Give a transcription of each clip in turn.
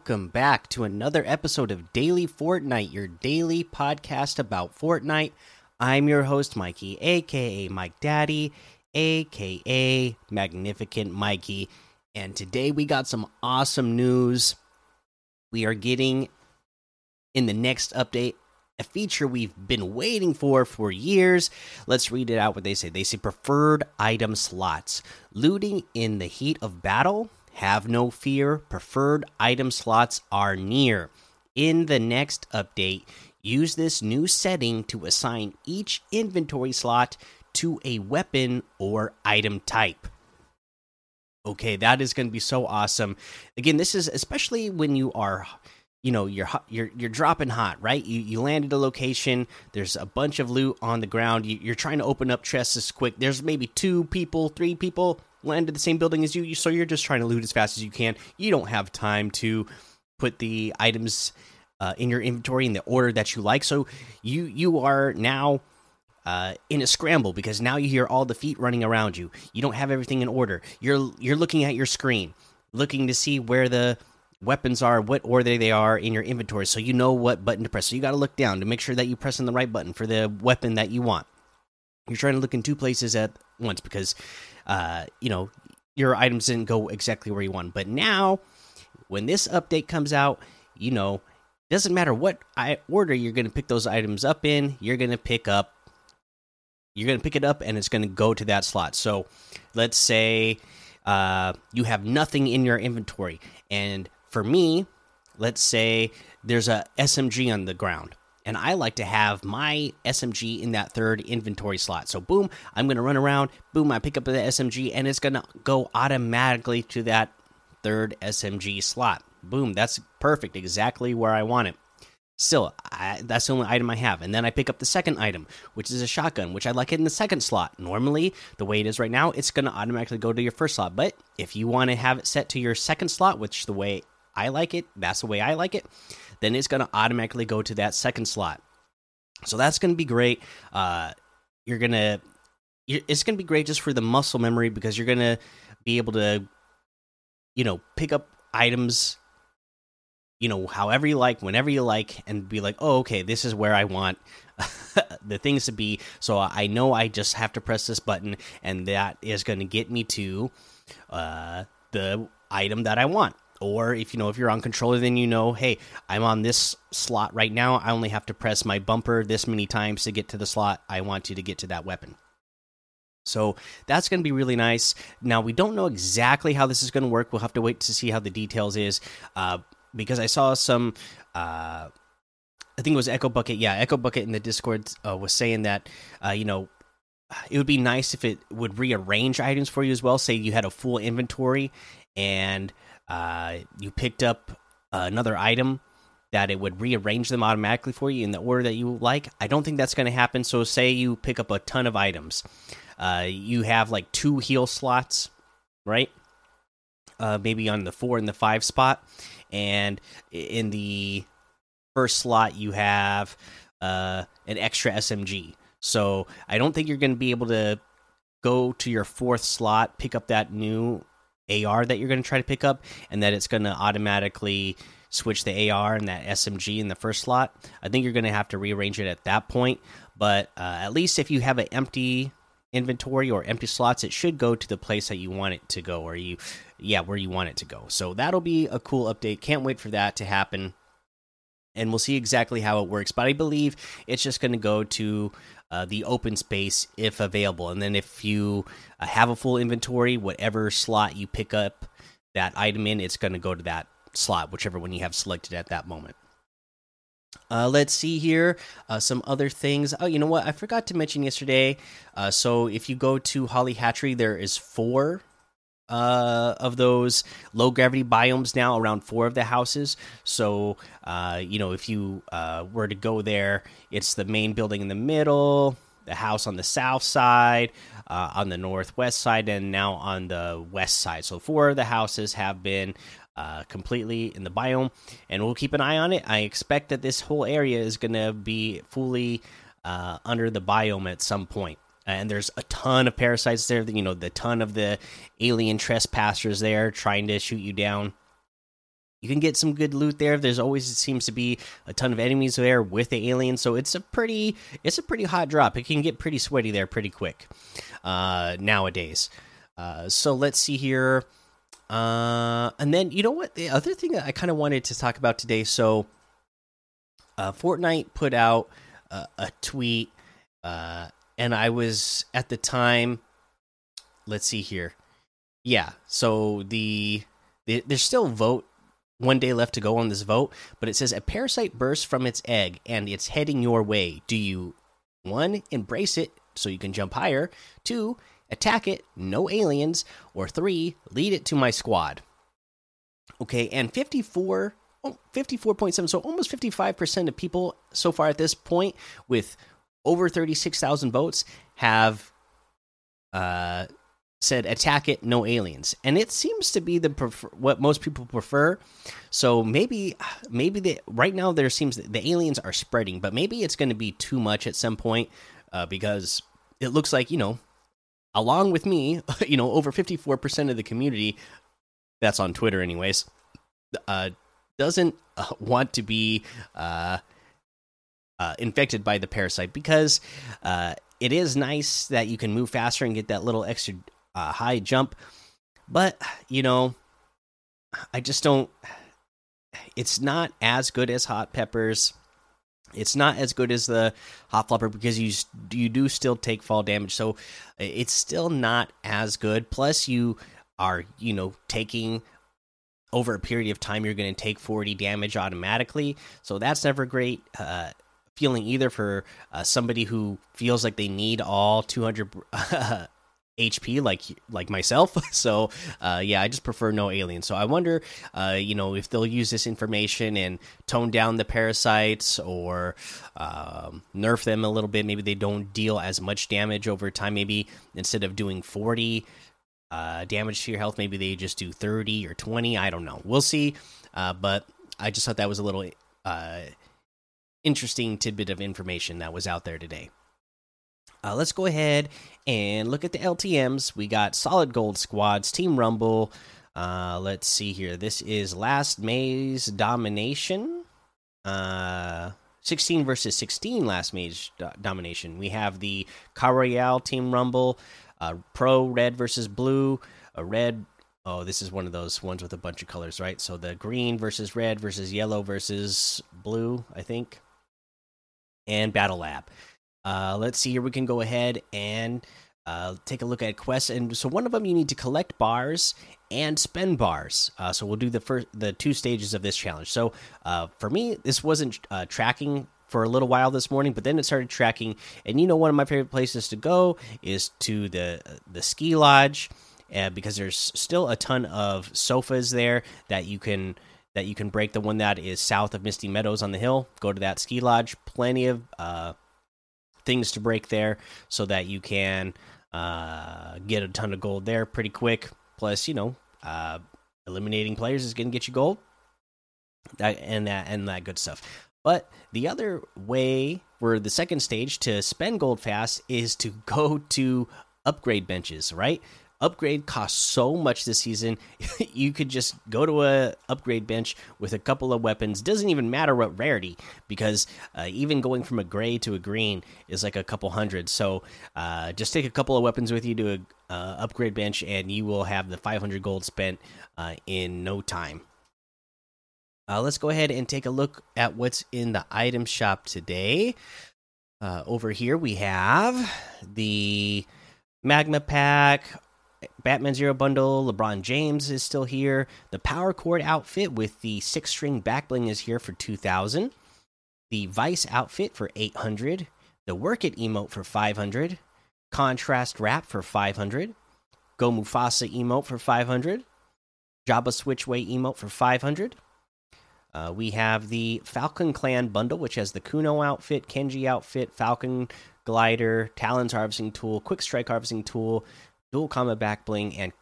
Welcome back to another episode of Daily Fortnite, your daily podcast about Fortnite. I'm your host, Mikey, aka Mike Daddy, aka Magnificent Mikey. And today we got some awesome news. We are getting in the next update a feature we've been waiting for for years. Let's read it out what they say. They say preferred item slots. Looting in the heat of battle have no fear, preferred item slots are near. In the next update, use this new setting to assign each inventory slot to a weapon or item type. Okay, that is going to be so awesome. Again, this is especially when you are you know you're you're you're dropping hot right you you land at a location there's a bunch of loot on the ground you, are trying to open up chests as quick there's maybe two people three people landed the same building as you, so you're just trying to loot as fast as you can. You don't have time to put the items uh, in your inventory in the order that you like. So you you are now uh, in a scramble because now you hear all the feet running around you. You don't have everything in order. You're you're looking at your screen, looking to see where the weapons are, what order they are in your inventory, so you know what button to press. So you got to look down to make sure that you press in the right button for the weapon that you want. You're trying to look in two places at once because uh, you know, your items didn't go exactly where you want. But now, when this update comes out, you know, doesn't matter what I order you're going to pick those items up in, you're going to pick up you're going to pick it up and it's going to go to that slot. So, let's say uh, you have nothing in your inventory and for me, let's say there's a SMG on the ground and I like to have my SMG in that third inventory slot. So, boom, I'm going to run around, boom, I pick up the SMG, and it's going to go automatically to that third SMG slot. Boom, that's perfect, exactly where I want it. Still, I, that's the only item I have. And then I pick up the second item, which is a shotgun, which I like it in the second slot. Normally, the way it is right now, it's going to automatically go to your first slot. But if you want to have it set to your second slot, which the way I like it, that's the way I like it then it's going to automatically go to that second slot. So that's going to be great. Uh, you're going to, it's going to be great just for the muscle memory because you're going to be able to, you know, pick up items, you know, however you like, whenever you like, and be like, oh, okay, this is where I want the things to be. So I know I just have to press this button, and that is going to get me to uh, the item that I want or if you know if you're on controller then you know hey i'm on this slot right now. I only have to press my bumper this many times to get to the slot. I want you to get to that weapon. So that's going to be really nice. Now we don't know exactly how this is going to work. We'll have to wait to see how the details is. Uh, because i saw some uh, i think it was echo bucket. Yeah echo bucket in the discord uh, was saying that uh, you know it would be nice if it would rearrange items for you as well. Say you had a full inventory and uh, you picked up another item that it would rearrange them automatically for you in the order that you like. I don't think that's going to happen. So, say you pick up a ton of items, uh, you have like two heal slots, right? Uh, maybe on the four and the five spot, and in the first slot you have uh, an extra SMG. So I don't think you're going to be able to go to your fourth slot, pick up that new AR that you're going to try to pick up, and that it's going to automatically switch the AR and that SMG in the first slot. I think you're going to have to rearrange it at that point. But uh, at least if you have an empty inventory or empty slots, it should go to the place that you want it to go, or you, yeah, where you want it to go. So that'll be a cool update. Can't wait for that to happen. And we'll see exactly how it works. But I believe it's just going to go to uh, the open space if available. And then if you uh, have a full inventory, whatever slot you pick up that item in, it's going to go to that slot, whichever one you have selected at that moment. Uh, let's see here. Uh, some other things. Oh, you know what? I forgot to mention yesterday. Uh, so if you go to Holly Hatchery, there is four uh, of those low gravity biomes now around four of the houses. So, uh, you know, if you uh, were to go there, it's the main building in the middle, the house on the south side, uh, on the northwest side, and now on the west side. So, four of the houses have been. Uh, completely in the biome, and we'll keep an eye on it. I expect that this whole area is going to be fully uh, under the biome at some point and there's a ton of parasites there. You know, the ton of the alien trespassers there trying to shoot you down. you can get some good loot there. There's always it seems to be a ton of enemies there with the aliens, so it's a pretty it's a pretty hot drop. It can get pretty sweaty there pretty quick uh, nowadays. Uh, so let's see here, uh, and then you know what? The other thing that I kind of wanted to talk about today. So, uh, Fortnite put out a tweet, uh, and I was at the time. Let's see here. Yeah, so the, the there's still vote one day left to go on this vote, but it says a parasite bursts from its egg and it's heading your way. Do you one embrace it so you can jump higher? Two attack it, no aliens, or three lead it to my squad. Okay, and 54 oh, 54.7 so almost 55% of people so far at this point with over 36,000 votes have uh said attack it no aliens. And it seems to be the what most people prefer. So maybe maybe the right now there seems the aliens are spreading but maybe it's going to be too much at some point uh, because it looks like you know along with me you know over 54% of the community that's on twitter anyways uh, doesn't uh, want to be uh, uh, infected by the parasite because uh, it is nice that you can move faster and get that little extra uh, high jump. But, you know, I just don't. It's not as good as hot peppers. It's not as good as the hot flopper because you you do still take fall damage, so it's still not as good. Plus, you are you know taking over a period of time you're going to take 40 damage automatically, so that's never great. Uh, feeling either for uh, somebody who feels like they need all 200 HP like like myself. So uh, yeah, I just prefer no alien. So I wonder, uh, you know, if they'll use this information and tone down the parasites or um, nerf them a little bit. Maybe they don't deal as much damage over time. Maybe instead of doing forty uh, damage to your health, maybe they just do thirty or twenty. I don't know. We'll see. Uh, but I just thought that was a little uh, interesting tidbit of information that was out there today. Uh, let's go ahead and look at the LTMs. We got solid gold squads, Team Rumble. Uh, let's see here. This is last May's domination. Uh, 16 versus 16 last May's do domination. We have the Car Royale Team Rumble, uh, Pro Red versus Blue, a Red. Oh, this is one of those ones with a bunch of colors, right? So the green versus red versus yellow versus blue, I think. And Battle Lab. Uh, let's see here. We can go ahead and uh, take a look at quests. And so one of them you need to collect bars and spend bars. Uh, so we'll do the first, the two stages of this challenge. So uh, for me, this wasn't uh, tracking for a little while this morning, but then it started tracking. And you know, one of my favorite places to go is to the the ski lodge. Uh, because there's still a ton of sofas there that you can that you can break. The one that is south of Misty Meadows on the hill, go to that ski lodge. Plenty of uh, things to break there so that you can uh, get a ton of gold there pretty quick. Plus, you know, uh, eliminating players is going to get you gold, that and that and that good stuff. But the other way for the second stage to spend gold fast is to go to upgrade benches, right? Upgrade costs so much this season. you could just go to a upgrade bench with a couple of weapons. Doesn't even matter what rarity because uh, even going from a gray to a green is like a couple hundred. So uh, just take a couple of weapons with you to a uh, upgrade bench, and you will have the 500 gold spent uh, in no time. Uh, let's go ahead and take a look at what's in the item shop today. Uh, over here we have the magma pack Batman Zero Bundle, LeBron James is still here. The Power Cord outfit with the six string back bling is here for 2000. The Vice outfit for 800. The Work It emote for 500. Contrast Wrap for 500. Go Mufasa emote for 500. Jabba Switchway emote for 500. Uh, we have the Falcon Clan bundle, which has the Kuno outfit, Kenji outfit, Falcon glider, Talons harvesting tool, Quick Strike harvesting tool, dual kama back bling, and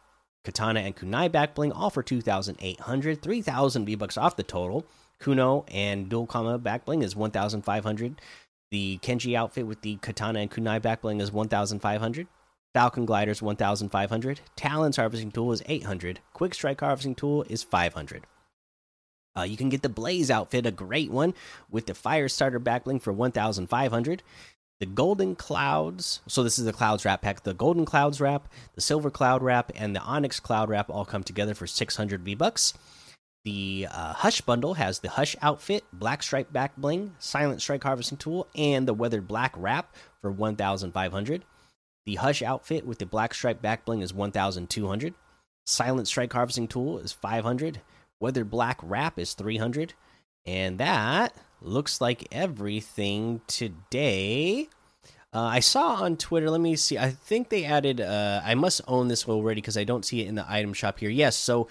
katana and kunai back bling, all for 2,800. 3,000 V bucks off the total. Kuno and dual kama back bling is 1,500. The Kenji outfit with the katana and kunai back bling is 1,500. Falcon gliders 1,500. Talons harvesting tool is 800. Quick strike harvesting tool is 500. Uh, you can get the Blaze outfit, a great one, with the Fire Starter backbling for 1,500. The Golden Clouds, so this is the Clouds wrap pack. The Golden Clouds wrap, the Silver Cloud wrap, and the Onyx Cloud wrap all come together for 600 V bucks. The uh, Hush bundle has the Hush outfit, Black Stripe back bling, Silent Strike harvesting tool, and the Weathered Black wrap for 1,500. The Hush outfit with the Black Stripe back bling is 1,200. Silent Strike harvesting tool is 500. Weathered Black wrap is 300. And that looks like everything today. Uh, I saw on Twitter. Let me see. I think they added. Uh, I must own this already because I don't see it in the item shop here. Yes. So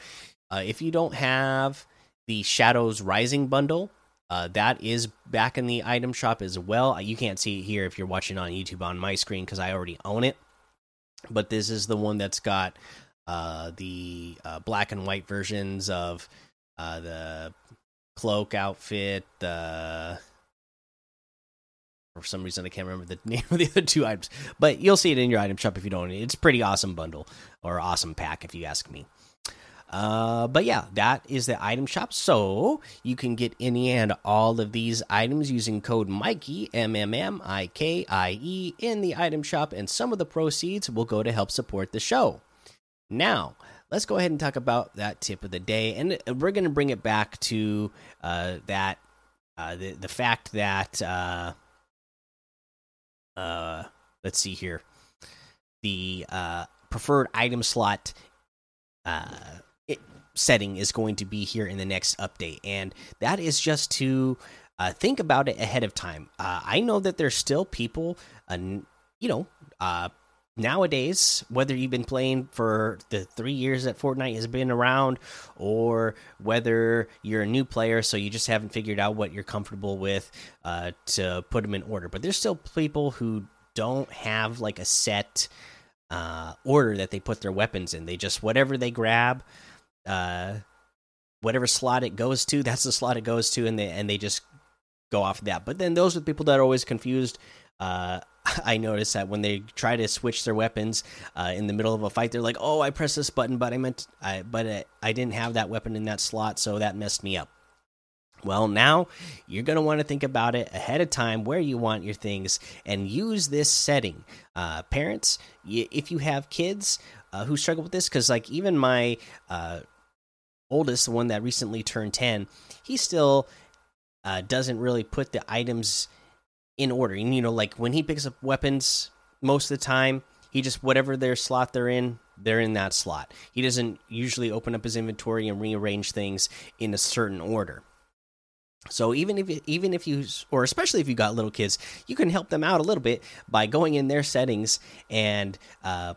uh, if you don't have the Shadows Rising bundle, uh, that is back in the item shop as well. Uh, you can't see it here if you're watching on YouTube on my screen because I already own it. But this is the one that's got uh, the black and white versions of the cloak outfit. The for some reason I can't remember the name of the other two items, but you'll see it in your item shop if you don't. It's pretty awesome bundle or awesome pack if you ask me. Uh, but yeah, that is the item shop. So you can get any and all of these items using code Mikey M M M I K I E in the item shop, and some of the proceeds will go to help support the show. Now, let's go ahead and talk about that tip of the day, and we're going to bring it back to uh, that uh, the the fact that uh, uh, let's see here, the uh, preferred item slot uh, it, setting is going to be here in the next update, and that is just to uh, think about it ahead of time. Uh, I know that there's still people, uh, you know, uh, nowadays, whether you've been playing for the three years that Fortnite has been around, or whether you're a new player, so you just haven't figured out what you're comfortable with uh, to put them in order. But there's still people who don't have like a set uh, order that they put their weapons in. They just whatever they grab, uh, whatever slot it goes to, that's the slot it goes to, and they and they just go off of that. But then those are the people that are always confused. Uh, I notice that when they try to switch their weapons uh, in the middle of a fight, they're like, "Oh, I pressed this button, but I meant, I, but I, I didn't have that weapon in that slot, so that messed me up." Well, now you're going to want to think about it ahead of time where you want your things and use this setting. Uh, parents, if you have kids uh, who struggle with this, because like even my uh, oldest, the one that recently turned 10, he still uh, doesn't really put the items in order. And you know, like when he picks up weapons, most of the time he just whatever their slot they're in, they're in that slot. He doesn't usually open up his inventory and rearrange things in a certain order. So even if even if you or especially if you got little kids, you can help them out a little bit by going in their settings and uh,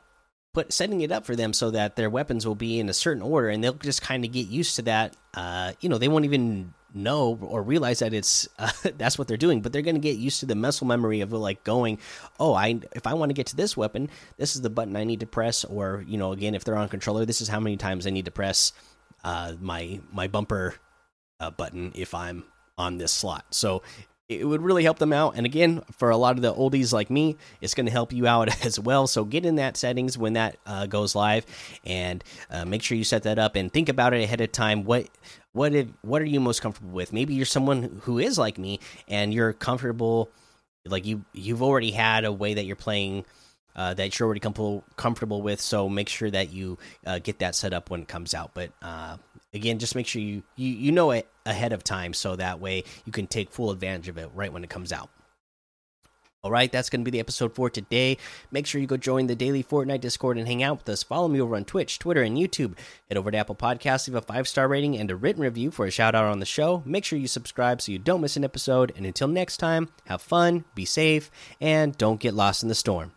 put setting it up for them so that their weapons will be in a certain order, and they'll just kind of get used to that. Uh, you know, they won't even know or realize that it's uh, that's what they're doing but they're going to get used to the muscle memory of like going oh i if i want to get to this weapon this is the button i need to press or you know again if they're on controller this is how many times i need to press uh, my my bumper uh, button if i'm on this slot. So it would really help them out. And again for a lot of the oldies like me it's going to help you out as well. So get in that settings when that uh, goes live and uh, make sure you set that up and think about it ahead of time. What what if what are you most comfortable with? Maybe you're someone who is like me and you're comfortable like you you've already had a way that you're playing uh, that you're already comfortable comfortable with. So make sure that you uh, get that set up when it comes out. But uh, again just make sure you, you you know it ahead of time so that way you can take full advantage of it right when it comes out all right, that's going to be the episode for today. Make sure you go join the daily Fortnite Discord and hang out with us. Follow me over on Twitch, Twitter, and YouTube. Head over to Apple Podcasts, leave a five star rating and a written review for a shout out on the show. Make sure you subscribe so you don't miss an episode. And until next time, have fun, be safe, and don't get lost in the storm.